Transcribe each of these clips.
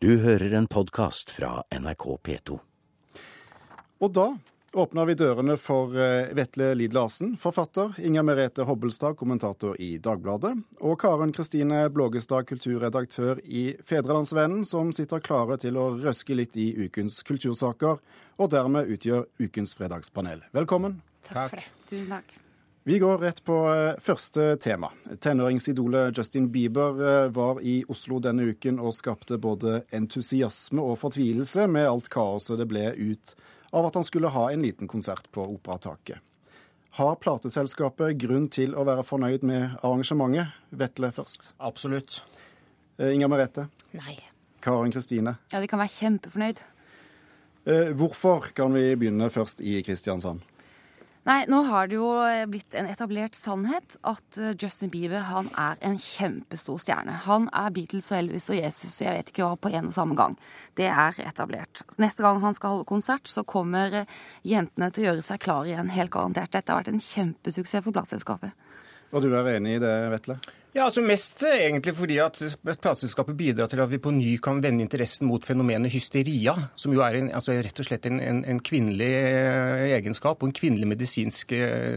Du hører en podkast fra NRK P2. Og da åpner vi dørene for eh, Vetle Lid Larsen, forfatter, Inger Merete Hobbelstad, kommentator i Dagbladet, og Karen Kristine Blågestad, kulturredaktør i Fedrelandsvennen, som sitter klare til å røske litt i ukens kultursaker, og dermed utgjør ukens fredagspanel. Velkommen. Takk, for det. Tusen takk. Vi går rett på eh, første tema. Tenåringsidolet Justin Bieber eh, var i Oslo denne uken og skapte både entusiasme og fortvilelse med alt kaoset det ble ut av at han skulle ha en liten konsert på Operataket. Har plateselskapet grunn til å være fornøyd med arrangementet? Vetle først. Absolutt. Inga Inger Merete. Nei. Karen Kristine. Ja, de kan være kjempefornøyd. Hvorfor kan vi begynne først i Kristiansand? Nei, nå har det jo blitt en etablert sannhet at eh, Justin Bieber han er en kjempestor stjerne. Han er Beatles og Elvis og Jesus og jeg vet ikke hva på en og samme gang. Det er etablert. Neste gang han skal holde konsert, så kommer eh, jentene til å gjøre seg klar igjen, helt garantert. Dette har vært en kjempesuksess for plateselskapet. Og du er enig i det, Vetle? Ja, altså Mest egentlig fordi at plateselskapet bidrar til at vi på ny kan vende interessen mot fenomenet hysteria, som jo er en, altså rett og slett en, en, en, kvinnelig egenskap og en kvinnelig medisinsk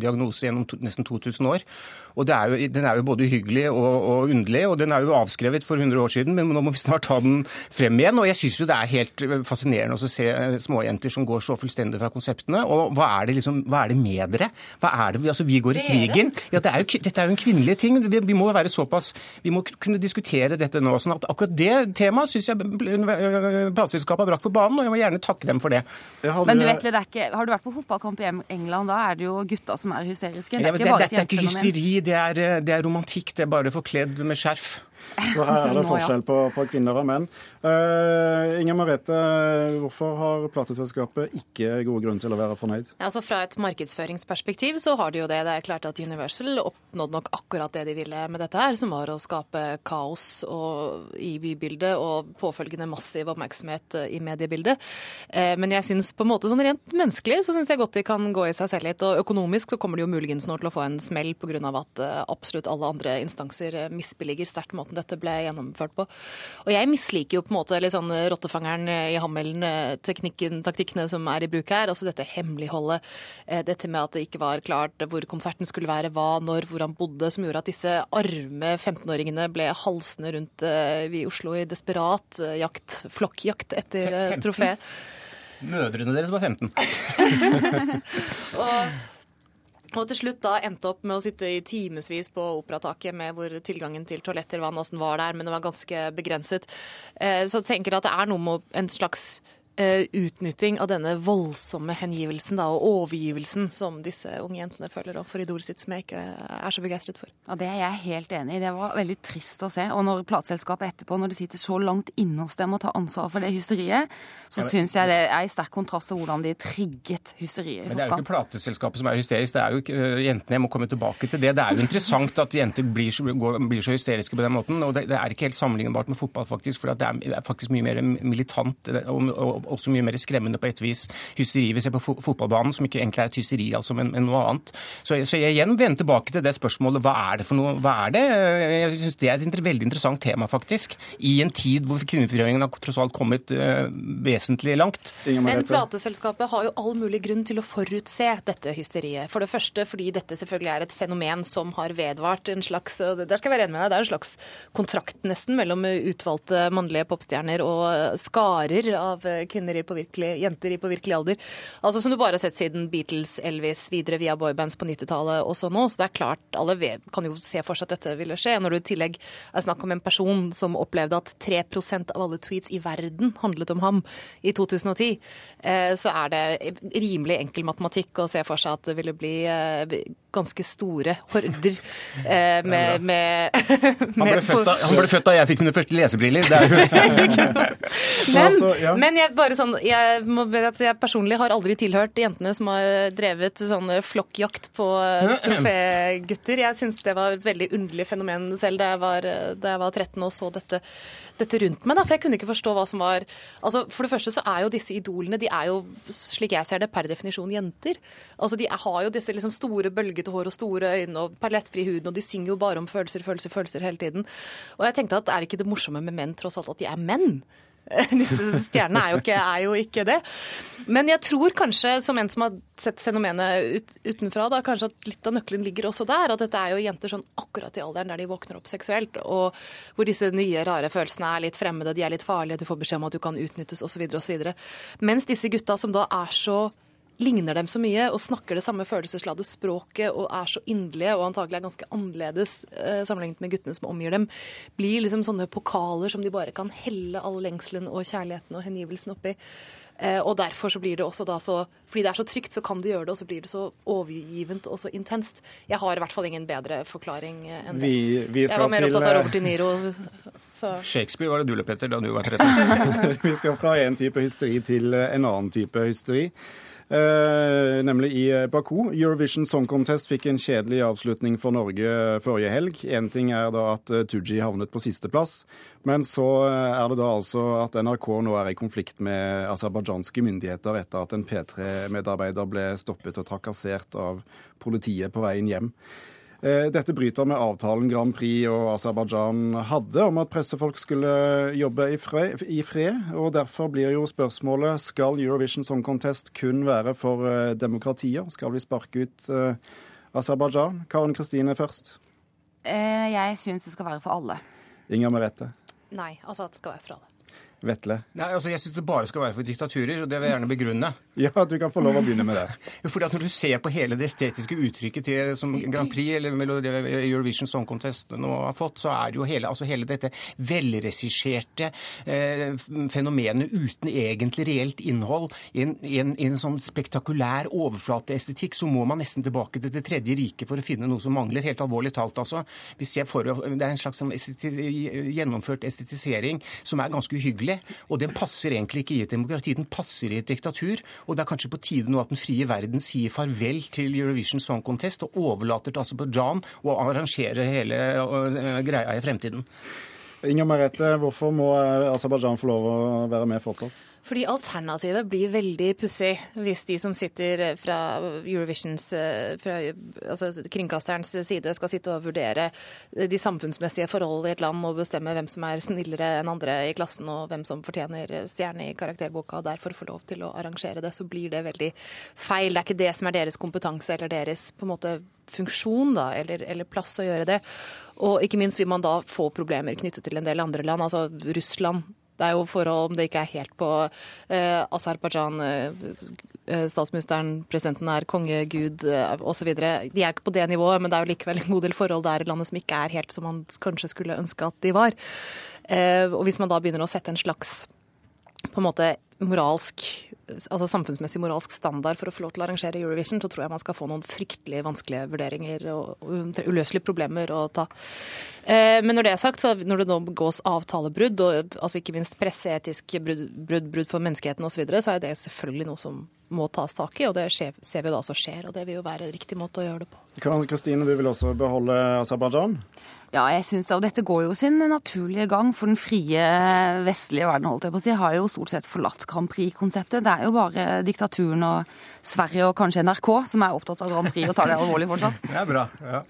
diagnose gjennom to, nesten 2000 år. Og er jo, Den er jo både hyggelig og, og, underlig, og den er jo avskrevet for 100 år siden, men nå må vi snart ta den frem igjen. og Jeg syns det er helt fascinerende å se småjenter som går så fullstendig fra konseptene. Og hva er det, liksom, hva er det med dere? Hva er det, altså Vi går i krigen. Ja, det er jo, Dette er jo en kvinnelig ting. Vi, vi må være såpass, vi må kunne diskutere dette nå. sånn at Akkurat det temaet syns jeg plateselskapet har brakt på banen, og jeg må gjerne takke dem for det. Men du vet, det er ikke, Har du vært på fotballkamp i England? Da er det jo gutta som er hysteriske. Det er ikke bare et Dette er ikke hysteri, det er, det er romantikk. Det er bare forkledd med skjerf. Så her er det forskjell på, på kvinner og menn. Uh, Inger Merete, hvorfor har plateselskapet ikke gode grunn til å være fornøyd? Ja, altså Fra et markedsføringsperspektiv så har de jo det. Det er klart at Universal oppnådde nok akkurat det de ville med dette her, som var å skape kaos og, i bybildet og påfølgende massiv oppmerksomhet i mediebildet. Uh, men jeg syns på en måte sånn rent menneskelig så syns jeg godt de kan gå i seg selv litt. Og økonomisk så kommer de jo muligens nå til å få en smell pga. at absolutt alle andre instanser misbilliger sterkt måten dette ble gjennomført på. Og jeg misliker jo på en måte litt sånn rottefangeren i hammelen, teknikken, taktikkene som er i bruk her. Altså dette hemmeligholdet, dette med at det ikke var klart hvor konserten skulle være, hva, når, hvor han bodde, som gjorde at disse arme 15-åringene ble halsende rundt i Oslo i desperat jakt, flokkjakt etter trofé. Mødrene deres var 15. og og til slutt da endte opp med å sitte i timevis på Operataket med hvor tilgangen til toaletter vann åssen var der, men det var ganske begrenset. Så jeg tenker at det er noe med en slags utnytting av denne voldsomme hengivelsen da, og overgivelsen som disse unge jentene føler for idolet sitt, som jeg ikke er så begeistret for. Ja, Det er jeg helt enig i. Det var veldig trist å se. Og når plateselskapet etterpå, når de sitter så langt inne hos dem og tar ansvar for det hysteriet, så ja, syns jeg det er i sterk kontrast til hvordan de trigget hysteriet. Men det er jo ikke plateselskapet som er hysterisk, det er jo ikke jentene. Jeg må komme tilbake til det. Det er jo interessant at jenter blir så, blir så hysteriske på den måten. Og det, det, er ikke helt sammenlignbart med fotball, faktisk. For det er faktisk mye mer militant og, og også mye mer skremmende på et vis hysteri vi ser på fotballbanen, som ikke egentlig er et hysteri, altså, men, men noe annet. Så, så, jeg igjen vender tilbake til det spørsmålet hva er det for noe? Hva er det? Jeg synes Det er et veldig interessant tema, faktisk. I en tid hvor kvinnefrigjøringen har tross alt kommet uh, vesentlig langt. Men plateselskapet har jo all mulig grunn til å forutse dette hysteriet. For det første fordi dette selvfølgelig er et fenomen som har vedvart en slags Der skal jeg være enig med deg, det er en slags kontrakt nesten mellom utvalgte mannlige popstjerner og skarer av kvinner i påvirkelig, jenter i påvirkelig alder. Altså Som du bare har sett siden Beatles, Elvis, videre via boybands på 90-tallet og så nå. Så det er klart, alle kan jo se for seg at dette ville skje. Når du i tillegg er snakk om en person som opplevde at 3% av alle tweets i verden handlet om ham i 2010, så er det rimelig enkel matematikk å se for seg at det ville bli ganske store horder med, med, han, ble født da, han ble født da jeg fikk mine første lesebriller. men, men jeg bare sånn, jeg, må, jeg personlig har aldri tilhørt jentene som har drevet sånn flokkjakt på trofégutter. Jeg syns det var et veldig underlig fenomen selv da jeg var, da jeg var 13 og så dette, dette rundt meg. Da, for jeg kunne ikke forstå hva som var altså For det første så er jo disse idolene de er jo, slik jeg ser det, per definisjon jenter. Altså De har jo disse liksom store bølgete hår og store øyne og perlettfri huden, og de synger jo bare om følelser, følelser, følelser hele tiden. Og jeg tenkte at er ikke det morsomme med menn tross alt at de er menn? Disse stjernene er jo, ikke, er jo ikke det. Men jeg tror kanskje, som en som har sett fenomenet ut, utenfra, da, kanskje at litt av nøkkelen ligger også der. At dette er jo jenter sånn akkurat i alderen der de våkner opp seksuelt, og hvor disse nye, rare følelsene er litt fremmede, de er litt farlige, du får beskjed om at du kan utnyttes osv. osv. Mens disse gutta som da er så ligner dem så mye og snakker det samme følelsesladde språket og er så inderlige og antagelig er ganske annerledes eh, sammenlignet med guttene som omgir dem, blir liksom sånne pokaler som de bare kan helle all lengselen og kjærligheten og hengivelsen oppi. Eh, og derfor så blir det også da så Fordi det er så trygt, så kan de gjøre det, og så blir det så overgivent og så intenst. Jeg har i hvert fall ingen bedre forklaring eh, enn det. Vi, vi jeg var mer til, opptatt av eh, Robert De Niro. Så. Shakespeare var det du, Petter, da du var 13. Vi skal fra en type hysteri til en annen type hysteri. Eh, nemlig i eh, Baku. Eurovision Song Contest fikk en kjedelig avslutning for Norge forrige helg. Én ting er da at eh, Tooji havnet på sisteplass, men så eh, er det da altså at NRK nå er i konflikt med aserbajdsjanske myndigheter etter at en P3-medarbeider ble stoppet og trakassert av politiet på veien hjem. Eh, dette bryter med avtalen Grand Prix og Aserbajdsjan hadde om at pressefolk skulle jobbe i fred, i fred, og Derfor blir jo spørsmålet skal Eurovision Song Contest kun være for eh, demokratier. Skal vi sparke ut uh, Aserbajdsjan? Karen Kristine først. Eh, jeg syns det skal være for alle. Inger Merete. Nei, altså at det skal være for alle. Vetle. Nei, altså Jeg syns det bare skal være for diktaturer, og det vil jeg gjerne begrunne. Ja, du kan få lov å begynne med det. Fordi at Når du ser på hele det estetiske uttrykket til, som Grand Prix eller Eurovision Song Contest nå har fått, så er det jo hele, altså hele dette velregisserte eh, fenomenet uten egentlig reelt innhold. I en, i, en, I en sånn spektakulær overflateestetikk så må man nesten tilbake til Det tredje riket for å finne noe som mangler. Helt alvorlig talt, altså. Vi ser for, Det er en slags sånn esteti, gjennomført estetisering som er ganske uhyggelig. Og den passer egentlig ikke i et demokrati, den passer i et diktatur. Og det er kanskje på tide nå at den frie verden sier farvel til Eurovision Song Contest og overlater til Aserbajdsjan å arrangere hele øh, greia i fremtiden. Inger Merete, hvorfor må Aserbajdsjan få lov å være med fortsatt? Fordi alternativet blir veldig pussig hvis de som sitter fra Eurovisions, eh, fra altså kringkasterens side, skal sitte og vurdere de samfunnsmessige forhold i et land og bestemme hvem som er snillere enn andre i klassen, og hvem som fortjener stjerne i karakterboka, og derfor får lov til å arrangere det, så blir det veldig feil. Det er ikke det som er deres kompetanse eller deres på en måte funksjon da, eller, eller plass å gjøre det. Og ikke minst vil man da få problemer knyttet til en del andre land, altså Russland det er jo forhold om det ikke er helt på eh, Aserbajdsjan, eh, statsministeren, presidenten er konge, gud eh, osv. De er ikke på det nivået, men det er jo likevel en god del forhold der i landet som ikke er helt som man kanskje skulle ønske at de var. Eh, og hvis man da begynner å sette en slags på en måte moralsk, altså samfunnsmessig moralsk standard for å få lov til å arrangere Eurovision, så tror jeg man skal få noen fryktelig vanskelige vurderinger og uløselige problemer å ta. Eh, men når det er sagt, så når det nå begås avtalebrudd, og altså ikke minst presseetisk brudd, brudd, brudd for menneskeheten osv., så, videre, så er det selvfølgelig noe som må tas tak i, og det ser vi da også skjer. Og det vil jo være riktig måte å gjøre det på. Kristine, du vil også beholde Aserbajdsjan? Ja, jeg synes det. Og dette går jo sin naturlige gang. For den frie vestlige verden holdt jeg på å si, har jo stort sett forlatt Grand Prix-konseptet. Det er jo bare diktaturen og Sverige og kanskje NRK som er opptatt av Grand Prix og tar det alvorlig fortsatt. Det er bra, ja.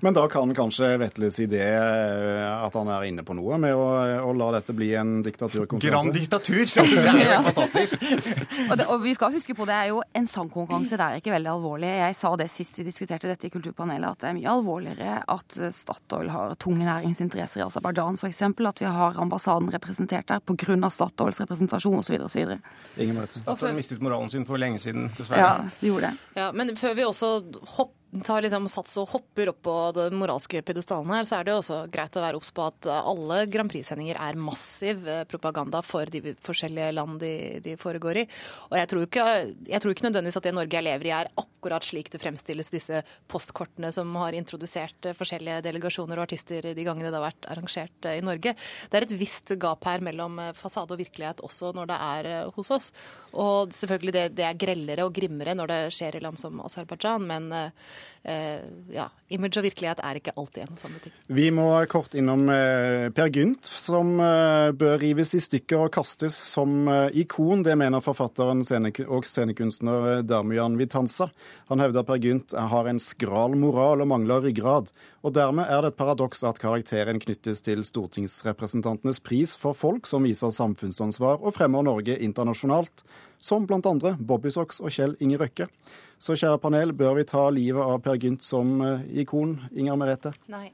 Men da kan kanskje Vetles idé eh, at han er inne på noe med å, å la dette bli en diktaturkonkurranse? Grand diktatur! Det er jo fantastisk. og, det, og, vi skal huske på det er jo en sangkonkurranse. Det er ikke veldig alvorlig. Jeg sa det sist vi diskuterte dette i Kulturpanelet, at det er mye alvorligere at Statoil har tunge næringsinteresser i Aserbajdsjan f.eks. At vi har ambassaden representert der pga. Statoils representasjon osv. osv. Statoil mistet moralen sin for lenge siden, dessverre. Ja, de gjorde det. Ja, men før vi også hopper tar liksom sats og hopper opp på den moralske pedestalen her, så er det også greit å være obs på at alle Grand Prix-sendinger er massiv eh, propaganda for de forskjellige land de, de foregår i. Og jeg tror, ikke, jeg tror, ikke, nødvendigvis at det Norge jeg lever i er akkurat slik det fremstilles, disse postkortene som har introdusert eh, forskjellige delegasjoner og artister de gangene det har vært arrangert eh, i Norge. Det er et visst gap her mellom fasade og virkelighet også når det er hos oss. Og selvfølgelig det, det er grellere og grimmere når det skjer i land som Aserbajdsjan, men eh, ja, image og virkelighet er ikke alltid en samme ting. Vi må kort innom eh, Per Gynt, som eh, bør rives i stykker og kastes som eh, ikon. Det mener forfatteren og scenekunstner Darmian Vitanza. Han hevder Per Gynt har en skral moral og mangler ryggrad. Og dermed er det et paradoks at karakteren knyttes til stortingsrepresentantenes pris for folk som viser samfunnsansvar og fremmer Norge internasjonalt, som bl.a. Bobby Socks og Kjell Inge Røkke. Så kjære panel, bør vi ta livet av Per Gynt som eh, ikon? Inger Merete? Nei.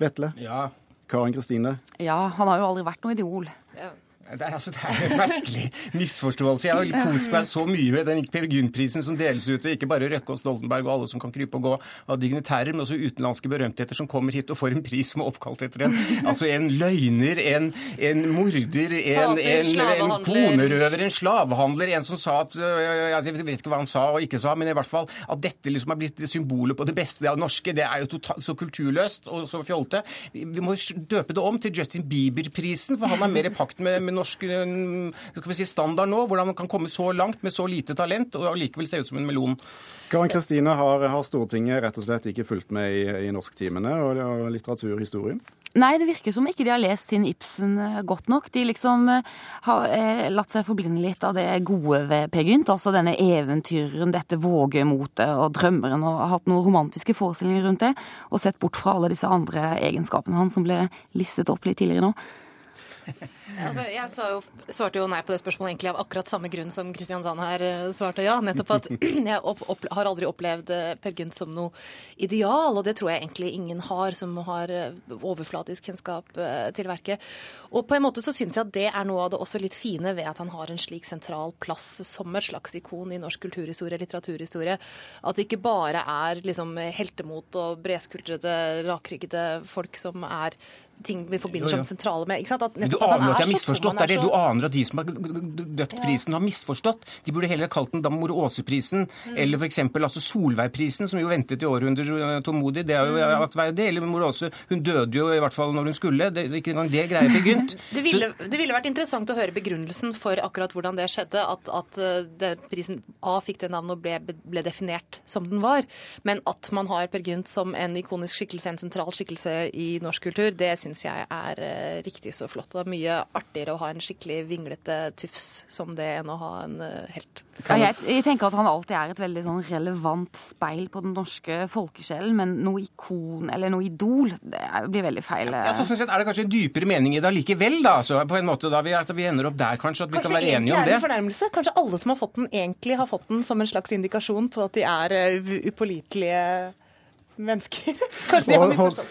Vetle? Ja. Karin Kristine? Ja, han har jo aldri vært noe idol. Ja. Det er, altså, det er en merkelig misforståelse. Jeg har kost meg så mye med den Per Gynt-prisen som deles ut og ikke bare Røkke og Stoltenberg og alle som kan krype og gå av dignitærer, men også utenlandske berømtheter som kommer hit og får en pris som er oppkalt etter en. Altså en løgner, en, en morder, en, en, en konerøver, en slavehandler. En som sa at øh, Jeg vet ikke hva han sa og ikke sa, men i hvert fall at dette liksom er blitt symbolet på det beste av det norske. Det er jo totalt, så kulturløst og så fjolte. Vi, vi må døpe det om til Justin Bieber-prisen, for han er mer i pakt med, med norsk skal vi si, standard nå. Hvordan man kan komme så langt med så lite talent og allikevel se ut som en melon. Karin Kristine, har, har, Stortinget rett og slett ikke fulgt med i, i norsktimene og, og litteraturhistorien? Nei, det virker som ikke de har lest sin Ibsen eh, godt nok. De liksom eh, har eh, latt seg forblinde litt av det gode ved Per Gynt. Altså denne eventyreren, dette vågemotet og drømmeren, og har hatt noen romantiske forestillinger rundt det. Og sett bort fra alle disse andre egenskapene hans som ble listet opp litt tidligere nå. Altså, jeg jo, svarte jo nei på det spørsmålet egentlig av akkurat samme grunn som Kristiansand her eh, svarte ja. Nettopp at jeg opp, opp, har aldri opplevd eh, Per Gynt som noe ideal, og det tror jeg egentlig ingen har som har eh, overflatisk kjennskap til verket. Og på en måte så syns jeg at det er noe av det også litt fine ved at han har en slik sentral plass som et slags ikon i norsk kulturhistorie, litteraturhistorie. At det ikke bare er liksom heltemot og breskuldrede, rakryggede folk som er ting vi forbinder som sentrale med. Ikke sant? At, du aner at de har misforstått. Det er det du aner at de som har døpt prisen, har misforstått. De burde heller kalt den Mor Aase-prisen, mm. eller f.eks. Altså Solveig-prisen, som jo ventet i århundrer uh, tålmodig. Det er jo mm. aktverdig. Eller Mor Aase, hun døde jo i hvert fall når hun skulle. Det, ikke engang det greier begynt. det, ville, det ville vært interessant å høre begrunnelsen for akkurat hvordan det skjedde. At, at det, prisen A fikk det navnet og ble, ble, definert som den var. Men at man har Per Gynt som en ikonisk skikkelse, en sentral skikkelse i norsk kultur, det syns syns jeg er eh, riktig så flott. Det er mye artigere å ha en skikkelig vinglete tufs som det enn å ha en eh, helt. Ja, jeg, jeg, tenker at han alltid er et veldig sånn relevant speil på den norske folkesjelen, men noe ikon eller noe idol, det blir veldig feil. Ja, så sånn sett er det kanskje en dypere mening i det allikevel, da. Så på en måte da vi, at vi ender opp der, kanskje. At vi kanskje kan være enige om det. Kanskje egentlig er en fornærmelse. Kanskje alle som har fått den, egentlig har fått den som en slags indikasjon på at de er upålitelige mennesker. Kanskje de har misforstått